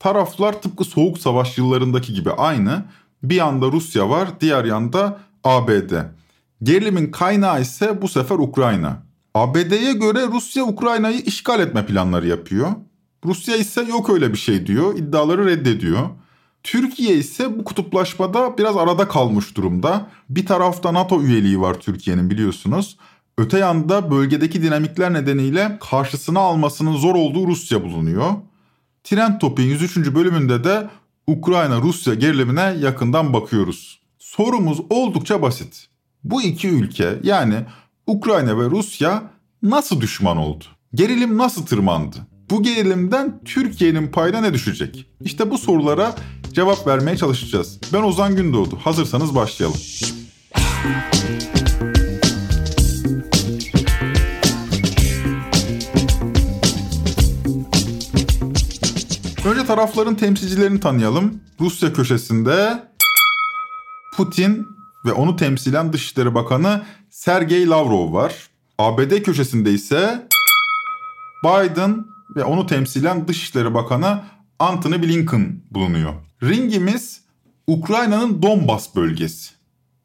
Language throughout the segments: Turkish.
Taraflar tıpkı soğuk savaş yıllarındaki gibi aynı. Bir yanda Rusya var, diğer yanda ABD. Gerilimin kaynağı ise bu sefer Ukrayna. ABD'ye göre Rusya Ukrayna'yı işgal etme planları yapıyor. Rusya ise yok öyle bir şey diyor, iddiaları reddediyor. Türkiye ise bu kutuplaşmada biraz arada kalmış durumda. Bir tarafta NATO üyeliği var Türkiye'nin biliyorsunuz. Öte yanda bölgedeki dinamikler nedeniyle karşısına almasının zor olduğu Rusya bulunuyor. Trend Topik'in 103. bölümünde de Ukrayna-Rusya gerilimine yakından bakıyoruz. Sorumuz oldukça basit. Bu iki ülke yani Ukrayna ve Rusya nasıl düşman oldu? Gerilim nasıl tırmandı? Bu gerilimden Türkiye'nin payına ne düşecek? İşte bu sorulara cevap vermeye çalışacağız. Ben Ozan Gündoğdu. Hazırsanız başlayalım. Tarafların temsilcilerini tanıyalım. Rusya köşesinde Putin ve onu temsilen Dışişleri Bakanı Sergey Lavrov var. ABD köşesinde ise Biden ve onu temsilen Dışişleri Bakanı Antony Blinken bulunuyor. Ringimiz Ukrayna'nın Donbas bölgesi.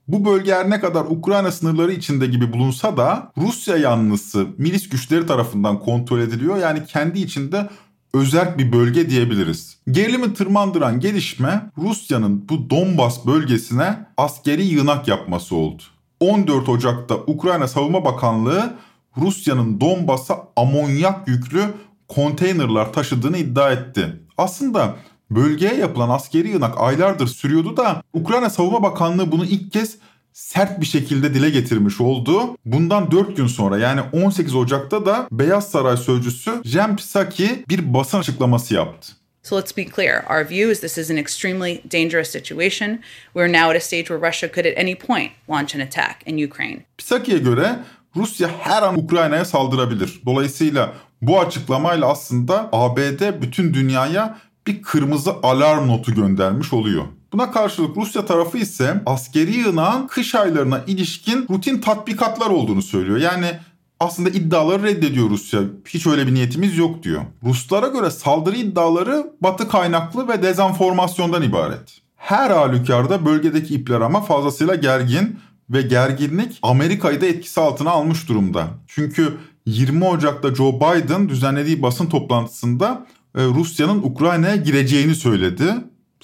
Bu bölge her ne kadar Ukrayna sınırları içinde gibi bulunsa da Rusya yanlısı milis güçleri tarafından kontrol ediliyor. Yani kendi içinde özerk bir bölge diyebiliriz. Gerilimi tırmandıran gelişme Rusya'nın bu Donbas bölgesine askeri yığınak yapması oldu. 14 Ocak'ta Ukrayna Savunma Bakanlığı Rusya'nın Donbas'a amonyak yüklü konteynerlar taşıdığını iddia etti. Aslında bölgeye yapılan askeri yığınak aylardır sürüyordu da Ukrayna Savunma Bakanlığı bunu ilk kez sert bir şekilde dile getirmiş oldu. Bundan 4 gün sonra yani 18 Ocak'ta da Beyaz Saray sözcüsü Jen Psaki bir basın açıklaması yaptı. So let's be clear. Our view is this is an extremely dangerous situation. We're now at a stage where Russia could at any point launch an attack in Ukraine. Psaki'ye göre Rusya her an Ukrayna'ya saldırabilir. Dolayısıyla bu açıklamayla aslında ABD bütün dünyaya bir kırmızı alarm notu göndermiş oluyor. Buna karşılık Rusya tarafı ise askeri yığınağın kış aylarına ilişkin rutin tatbikatlar olduğunu söylüyor. Yani aslında iddiaları reddediyor Rusya. Hiç öyle bir niyetimiz yok diyor. Ruslara göre saldırı iddiaları batı kaynaklı ve dezenformasyondan ibaret. Her halükarda bölgedeki ipler ama fazlasıyla gergin ve gerginlik Amerika'yı da etkisi altına almış durumda. Çünkü 20 Ocak'ta Joe Biden düzenlediği basın toplantısında e, Rusya'nın Ukrayna'ya gireceğini söyledi.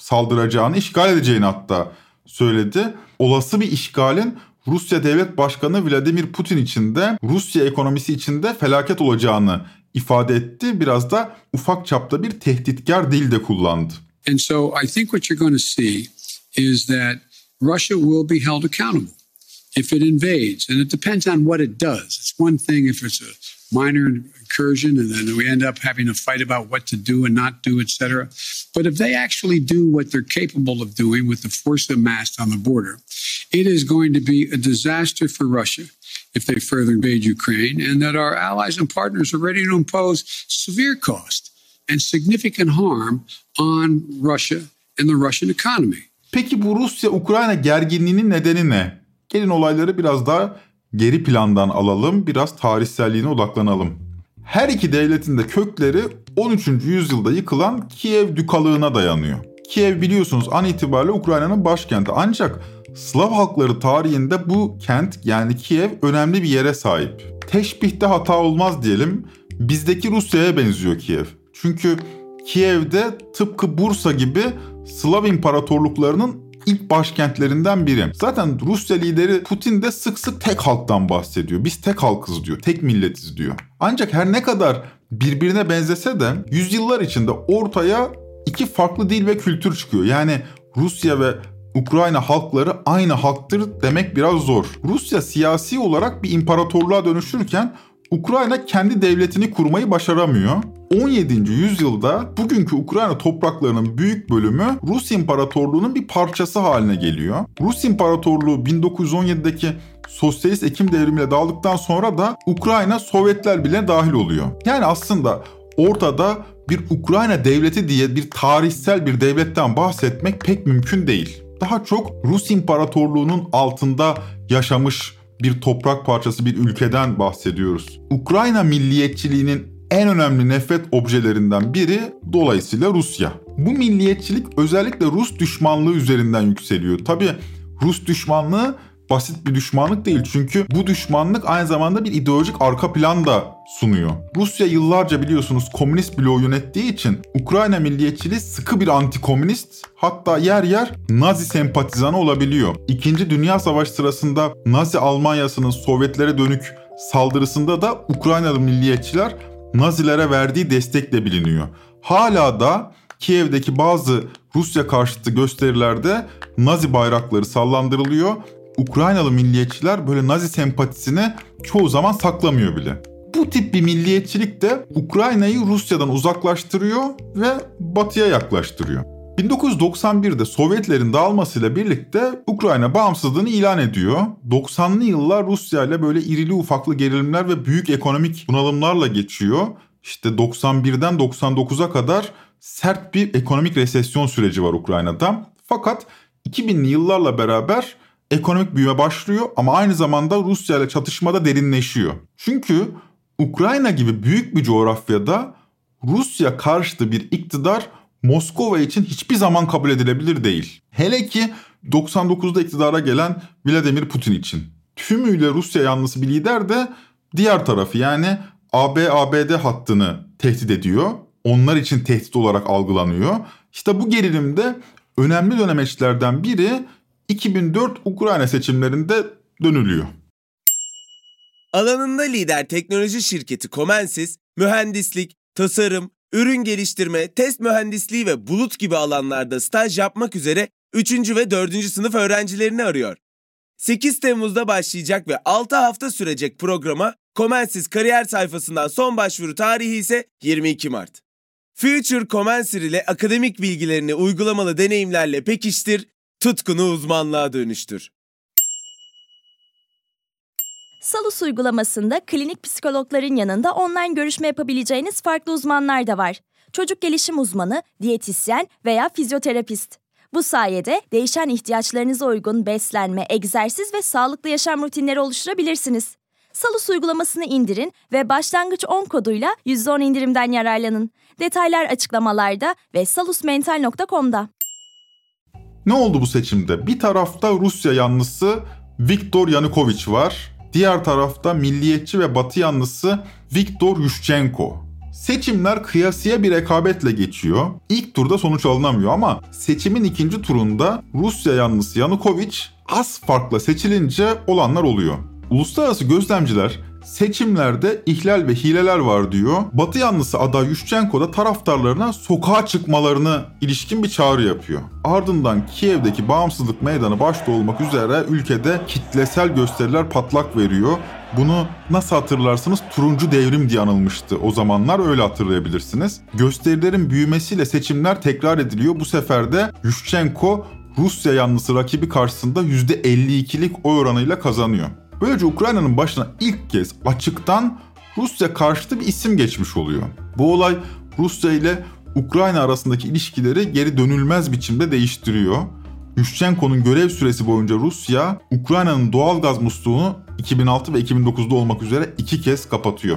Saldıracağını, işgal edeceğini hatta söyledi. Olası bir işgalin Rusya Devlet Başkanı Vladimir Putin için de Rusya ekonomisi için de felaket olacağını ifade etti. Biraz da ufak çapta bir tehditkar dil de kullandı. And so I think what you're going to see is that Russia will be held accountable if it invades. And it depends on what it does. It's one thing if it's a minor incursion and then we end up having a fight about what to do and not do, etc. But if they actually do what they're capable of doing with the force amassed on the border, it is going to be a disaster for Russia if they further invade Ukraine, and that our allies and partners are ready to impose severe cost and significant harm on Russia and the Russian economy. Peki bu Rusya-Ukrayna gerginliğinin nedeni ne? Gelin olayları biraz daha geri plandan alalım, biraz tarihselliğine odaklanalım. Her iki devletin de kökleri 13. yüzyılda yıkılan Kiev Dükalığına dayanıyor. Kiev biliyorsunuz an itibariyle Ukrayna'nın başkenti ancak Slav halkları tarihinde bu kent yani Kiev önemli bir yere sahip. Teşbihte hata olmaz diyelim. Bizdeki Rusya'ya benziyor Kiev. Çünkü Kiev'de tıpkı Bursa gibi Slav imparatorluklarının ilk başkentlerinden biri. Zaten Rusya lideri Putin de sık sık tek halktan bahsediyor. Biz tek halkız diyor, tek milletiz diyor. Ancak her ne kadar birbirine benzese de yüzyıllar içinde ortaya iki farklı dil ve kültür çıkıyor. Yani Rusya ve Ukrayna halkları aynı halktır demek biraz zor. Rusya siyasi olarak bir imparatorluğa dönüşürken Ukrayna kendi devletini kurmayı başaramıyor. 17. yüzyılda bugünkü Ukrayna topraklarının büyük bölümü Rus İmparatorluğu'nun bir parçası haline geliyor. Rus İmparatorluğu 1917'deki sosyalist Ekim devrimiyle dağıldıktan sonra da Ukrayna Sovyetler bile dahil oluyor. Yani aslında ortada bir Ukrayna devleti diye bir tarihsel bir devletten bahsetmek pek mümkün değil. Daha çok Rus İmparatorluğu'nun altında yaşamış bir toprak parçası bir ülkeden bahsediyoruz. Ukrayna milliyetçiliğinin en önemli nefret objelerinden biri dolayısıyla Rusya. Bu milliyetçilik özellikle Rus düşmanlığı üzerinden yükseliyor. Tabi Rus düşmanlığı basit bir düşmanlık değil. Çünkü bu düşmanlık aynı zamanda bir ideolojik arka plan da sunuyor. Rusya yıllarca biliyorsunuz komünist bloğu yönettiği için Ukrayna milliyetçiliği sıkı bir antikomünist hatta yer yer Nazi sempatizanı olabiliyor. İkinci Dünya Savaşı sırasında Nazi Almanyası'nın Sovyetlere dönük saldırısında da Ukraynalı milliyetçiler Nazilere verdiği destekle biliniyor. Hala da Kiev'deki bazı Rusya karşıtı gösterilerde Nazi bayrakları sallandırılıyor Ukraynalı milliyetçiler böyle Nazi sempatisini çoğu zaman saklamıyor bile. Bu tip bir milliyetçilik de Ukrayna'yı Rusya'dan uzaklaştırıyor ve batıya yaklaştırıyor. 1991'de Sovyetlerin dağılmasıyla birlikte Ukrayna bağımsızlığını ilan ediyor. 90'lı yıllar Rusya ile böyle irili ufaklı gerilimler ve büyük ekonomik bunalımlarla geçiyor. İşte 91'den 99'a kadar sert bir ekonomik resesyon süreci var Ukrayna'da. Fakat 2000'li yıllarla beraber ekonomik büyüme başlıyor ama aynı zamanda Rusya ile çatışmada derinleşiyor. Çünkü Ukrayna gibi büyük bir coğrafyada Rusya karşıtı bir iktidar Moskova için hiçbir zaman kabul edilebilir değil. Hele ki 99'da iktidara gelen Vladimir Putin için. Tümüyle Rusya yanlısı bir lider de diğer tarafı yani AB-ABD hattını tehdit ediyor. Onlar için tehdit olarak algılanıyor. İşte bu gerilimde önemli dönemeçlerden biri 2004 Ukrayna seçimlerinde dönülüyor. Alanında lider teknoloji şirketi Comensis, mühendislik, tasarım, ürün geliştirme, test mühendisliği ve bulut gibi alanlarda staj yapmak üzere 3. ve 4. sınıf öğrencilerini arıyor. 8 Temmuz'da başlayacak ve 6 hafta sürecek programa Comensis kariyer sayfasından son başvuru tarihi ise 22 Mart. Future Comensir ile akademik bilgilerini uygulamalı deneyimlerle pekiştir, tutkunu uzmanlığa dönüştür. Salus uygulamasında klinik psikologların yanında online görüşme yapabileceğiniz farklı uzmanlar da var. Çocuk gelişim uzmanı, diyetisyen veya fizyoterapist. Bu sayede değişen ihtiyaçlarınıza uygun beslenme, egzersiz ve sağlıklı yaşam rutinleri oluşturabilirsiniz. Salus uygulamasını indirin ve başlangıç 10 koduyla %10 indirimden yararlanın. Detaylar açıklamalarda ve salusmental.com'da. Ne oldu bu seçimde? Bir tarafta Rusya yanlısı Viktor Yanukovych var. Diğer tarafta milliyetçi ve batı yanlısı Viktor Yushchenko. Seçimler kıyasıya bir rekabetle geçiyor. İlk turda sonuç alınamıyor ama seçimin ikinci turunda Rusya yanlısı Yanukovych az farkla seçilince olanlar oluyor. Uluslararası gözlemciler seçimlerde ihlal ve hileler var diyor. Batı yanlısı aday Yushchenko da taraftarlarına sokağa çıkmalarını ilişkin bir çağrı yapıyor. Ardından Kiev'deki bağımsızlık meydanı başta olmak üzere ülkede kitlesel gösteriler patlak veriyor. Bunu nasıl hatırlarsınız turuncu devrim diye anılmıştı o zamanlar öyle hatırlayabilirsiniz. Gösterilerin büyümesiyle seçimler tekrar ediliyor. Bu sefer de Yushchenko Rusya yanlısı rakibi karşısında %52'lik oy oranıyla kazanıyor. Böylece Ukrayna'nın başına ilk kez açıktan Rusya karşıtı bir isim geçmiş oluyor. Bu olay Rusya ile Ukrayna arasındaki ilişkileri geri dönülmez biçimde değiştiriyor. Yushchenko'nun görev süresi boyunca Rusya, Ukrayna'nın doğal gaz musluğunu 2006 ve 2009'da olmak üzere iki kez kapatıyor.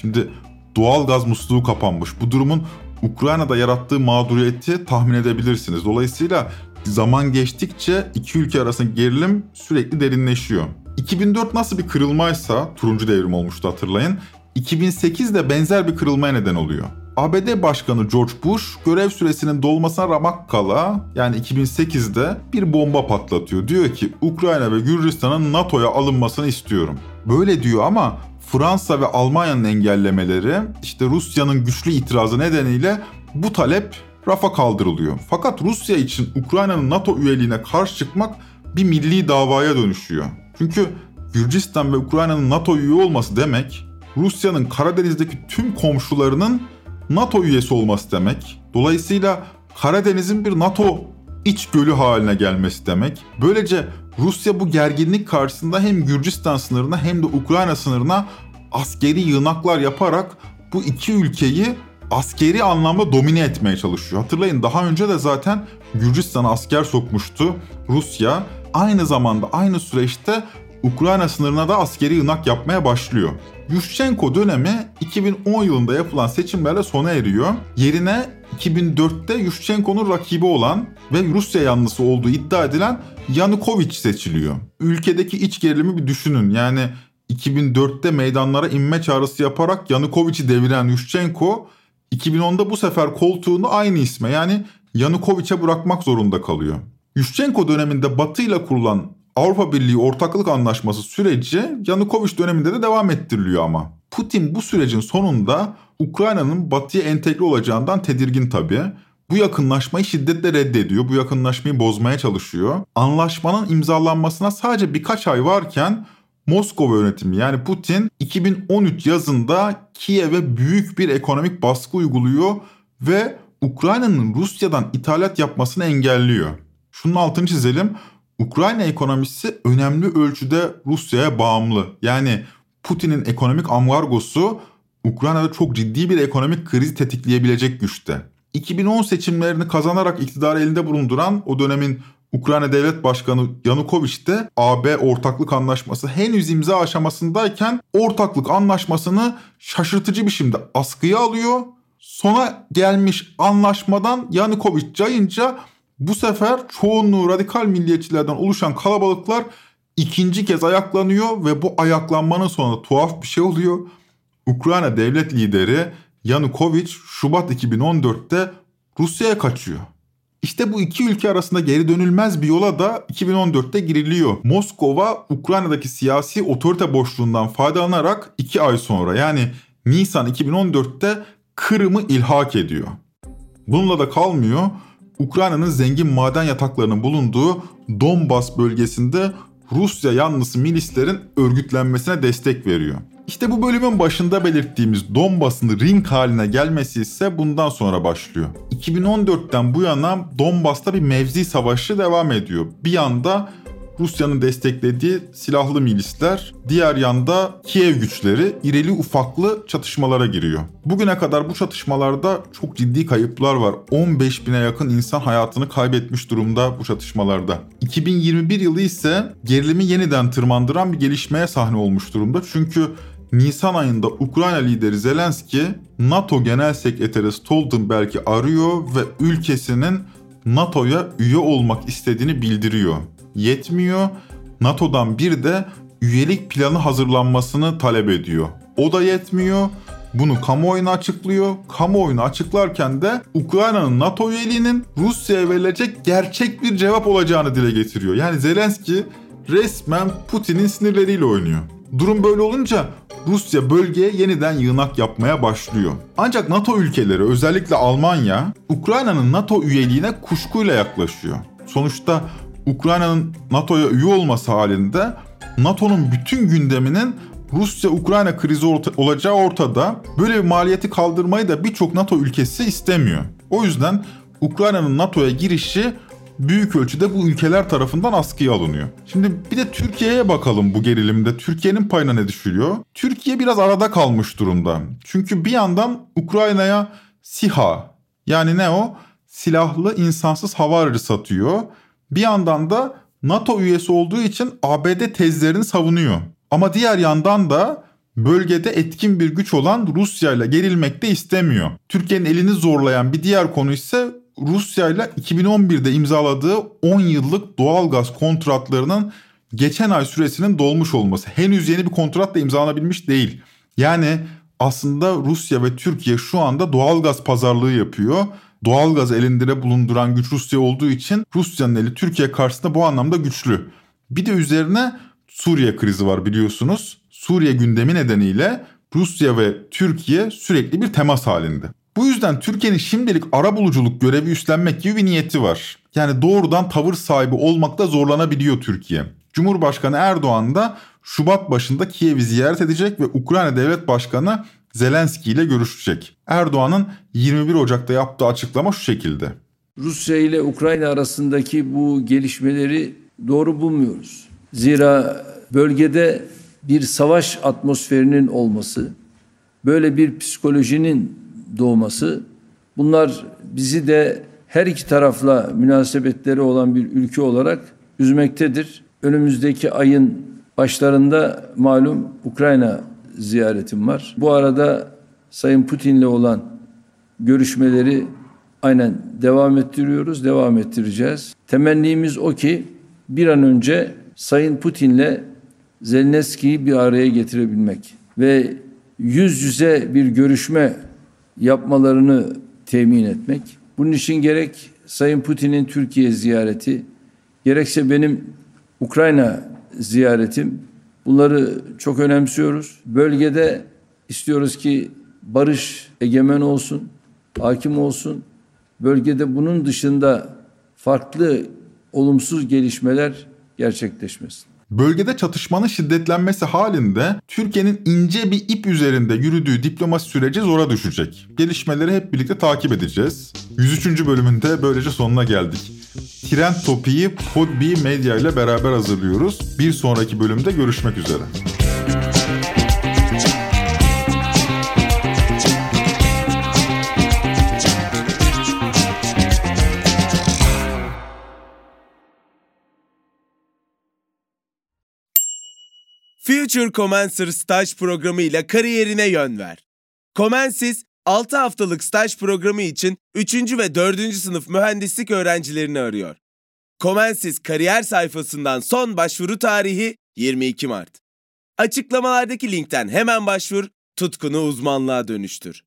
Şimdi doğal gaz musluğu kapanmış. Bu durumun Ukrayna'da yarattığı mağduriyeti tahmin edebilirsiniz. Dolayısıyla zaman geçtikçe iki ülke arasındaki gerilim sürekli derinleşiyor. 2004 nasıl bir kırılmaysa turuncu devrim olmuştu hatırlayın. 2008 de benzer bir kırılmaya neden oluyor. ABD Başkanı George Bush görev süresinin dolmasına ramak kala yani 2008'de bir bomba patlatıyor. Diyor ki Ukrayna ve Gürcistan'ın NATO'ya alınmasını istiyorum. Böyle diyor ama Fransa ve Almanya'nın engellemeleri işte Rusya'nın güçlü itirazı nedeniyle bu talep rafa kaldırılıyor. Fakat Rusya için Ukrayna'nın NATO üyeliğine karşı çıkmak bir milli davaya dönüşüyor. Çünkü Gürcistan ve Ukrayna'nın NATO üye olması demek Rusya'nın Karadeniz'deki tüm komşularının NATO üyesi olması demek. Dolayısıyla Karadeniz'in bir NATO iç gölü haline gelmesi demek. Böylece Rusya bu gerginlik karşısında hem Gürcistan sınırına hem de Ukrayna sınırına askeri yığınaklar yaparak bu iki ülkeyi askeri anlamda domine etmeye çalışıyor. Hatırlayın daha önce de zaten Gürcistan'a asker sokmuştu Rusya. Aynı zamanda aynı süreçte Ukrayna sınırına da askeri yığınak yapmaya başlıyor. Yushchenko dönemi 2010 yılında yapılan seçimlerle sona eriyor. Yerine 2004'te Yushchenko'nun rakibi olan ve Rusya yanlısı olduğu iddia edilen Yanukovych seçiliyor. Ülkedeki iç gerilimi bir düşünün. Yani 2004'te meydanlara inme çağrısı yaparak Yanukovych'i deviren Yushchenko 2010'da bu sefer koltuğunu aynı isme yani Yanukovych'e bırakmak zorunda kalıyor. Yushchenko döneminde Batı ile kurulan Avrupa Birliği Ortaklık Anlaşması süreci Yanukovych döneminde de devam ettiriliyor ama. Putin bu sürecin sonunda Ukrayna'nın batıya entegre olacağından tedirgin tabii. Bu yakınlaşmayı şiddetle reddediyor. Bu yakınlaşmayı bozmaya çalışıyor. Anlaşmanın imzalanmasına sadece birkaç ay varken Moskova yönetimi yani Putin 2013 yazında Kiev'e büyük bir ekonomik baskı uyguluyor ve Ukrayna'nın Rusya'dan ithalat yapmasını engelliyor. Şunun altını çizelim. Ukrayna ekonomisi önemli ölçüde Rusya'ya bağımlı. Yani Putin'in ekonomik ambargosu Ukrayna'da çok ciddi bir ekonomik kriz tetikleyebilecek güçte. 2010 seçimlerini kazanarak iktidar elinde bulunduran o dönemin Ukrayna Devlet Başkanı Yanukovych de AB ortaklık anlaşması henüz imza aşamasındayken ortaklık anlaşmasını şaşırtıcı biçimde askıya alıyor. Sona gelmiş anlaşmadan Yanukovych cayınca bu sefer çoğunluğu radikal milliyetçilerden oluşan kalabalıklar ikinci kez ayaklanıyor ve bu ayaklanmanın sonunda tuhaf bir şey oluyor. Ukrayna devlet lideri Yanukovych Şubat 2014'te Rusya'ya kaçıyor. İşte bu iki ülke arasında geri dönülmez bir yola da 2014'te giriliyor. Moskova Ukrayna'daki siyasi otorite boşluğundan faydalanarak iki ay sonra yani Nisan 2014'te Kırım'ı ilhak ediyor. Bununla da kalmıyor. Ukrayna'nın zengin maden yataklarının bulunduğu Donbas bölgesinde Rusya yanlısı milislerin örgütlenmesine destek veriyor. İşte bu bölümün başında belirttiğimiz Donbas'ın ring haline gelmesi ise bundan sonra başlıyor. 2014'ten bu yana Donbas'ta bir mevzi savaşı devam ediyor. Bir yanda Rusya'nın desteklediği silahlı milisler, diğer yanda Kiev güçleri irili ufaklı çatışmalara giriyor. Bugüne kadar bu çatışmalarda çok ciddi kayıplar var. 15 bine yakın insan hayatını kaybetmiş durumda bu çatışmalarda. 2021 yılı ise gerilimi yeniden tırmandıran bir gelişmeye sahne olmuş durumda. Çünkü Nisan ayında Ukrayna lideri Zelenski NATO Genel Sekreteri Stoltenberg'i arıyor ve ülkesinin NATO'ya üye olmak istediğini bildiriyor. Yetmiyor. NATO'dan bir de üyelik planı hazırlanmasını talep ediyor. O da yetmiyor. Bunu kamuoyuna açıklıyor. Kamuoyuna açıklarken de Ukrayna'nın NATO üyeliğinin Rusya'ya verilecek gerçek bir cevap olacağını dile getiriyor. Yani Zelenski resmen Putin'in sinirleriyle oynuyor. Durum böyle olunca Rusya bölgeye yeniden yığınak yapmaya başlıyor. Ancak NATO ülkeleri özellikle Almanya Ukrayna'nın NATO üyeliğine kuşkuyla yaklaşıyor. Sonuçta Ukrayna'nın NATO'ya üye olması halinde NATO'nun bütün gündeminin Rusya-Ukrayna krizi orta, olacağı ortada. Böyle bir maliyeti kaldırmayı da birçok NATO ülkesi istemiyor. O yüzden Ukrayna'nın NATO'ya girişi büyük ölçüde bu ülkeler tarafından askıya alınıyor. Şimdi bir de Türkiye'ye bakalım bu gerilimde. Türkiye'nin payına ne düşürüyor? Türkiye biraz arada kalmış durumda. Çünkü bir yandan Ukrayna'ya SİHA yani ne o? Silahlı insansız hava aracı satıyor. Bir yandan da NATO üyesi olduğu için ABD tezlerini savunuyor. Ama diğer yandan da bölgede etkin bir güç olan Rusya ile gerilmek de istemiyor. Türkiye'nin elini zorlayan bir diğer konu ise Rusya ile 2011'de imzaladığı 10 yıllık doğal gaz kontratlarının geçen ay süresinin dolmuş olması. Henüz yeni bir kontrat da imzalanabilmiş değil. Yani Aslında Rusya ve Türkiye şu anda doğalgaz pazarlığı yapıyor. Doğalgaz elinde bulunduran güç Rusya olduğu için Rusya'nın eli Türkiye karşısında bu anlamda güçlü. Bir de üzerine Suriye krizi var biliyorsunuz. Suriye gündemi nedeniyle Rusya ve Türkiye sürekli bir temas halinde. Bu yüzden Türkiye'nin şimdilik ara buluculuk görevi üstlenmek gibi bir niyeti var. Yani doğrudan tavır sahibi olmakta zorlanabiliyor Türkiye. Cumhurbaşkanı Erdoğan da Şubat başında Kiev'i ziyaret edecek ve Ukrayna Devlet Başkanı Zelenski ile görüşecek. Erdoğan'ın 21 Ocak'ta yaptığı açıklama şu şekilde. Rusya ile Ukrayna arasındaki bu gelişmeleri doğru bulmuyoruz. Zira bölgede bir savaş atmosferinin olması, böyle bir psikolojinin doğması bunlar bizi de her iki tarafla münasebetleri olan bir ülke olarak üzmektedir. Önümüzdeki ayın başlarında malum Ukrayna ziyaretim var. Bu arada Sayın Putin'le olan görüşmeleri aynen devam ettiriyoruz, devam ettireceğiz. Temennimiz o ki bir an önce Sayın Putin'le Zelenski'yi bir araya getirebilmek ve yüz yüze bir görüşme yapmalarını temin etmek. Bunun için gerek Sayın Putin'in Türkiye ziyareti, gerekse benim Ukrayna ziyaretim bunları çok önemsiyoruz. Bölgede istiyoruz ki barış egemen olsun, hakim olsun. Bölgede bunun dışında farklı olumsuz gelişmeler gerçekleşmesin. Bölgede çatışmanın şiddetlenmesi halinde Türkiye'nin ince bir ip üzerinde yürüdüğü diplomasi süreci zora düşecek. Gelişmeleri hep birlikte takip edeceğiz. 103. bölümünde böylece sonuna geldik. Trend Topi'yi Podbi Medya ile beraber hazırlıyoruz. Bir sonraki bölümde görüşmek üzere. Future Commencer staj programı ile kariyerine yön ver. Comensis 6 haftalık staj programı için 3. ve 4. sınıf mühendislik öğrencilerini arıyor. Comensis kariyer sayfasından son başvuru tarihi 22 Mart. Açıklamalardaki linkten hemen başvur, tutkunu uzmanlığa dönüştür.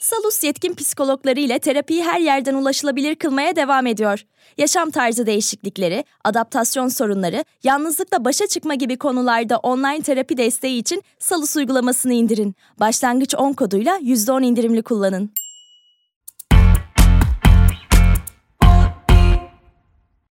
Salus yetkin psikologları ile terapiyi her yerden ulaşılabilir kılmaya devam ediyor. Yaşam tarzı değişiklikleri, adaptasyon sorunları, yalnızlıkla başa çıkma gibi konularda online terapi desteği için Salus uygulamasını indirin. Başlangıç 10 koduyla %10 indirimli kullanın.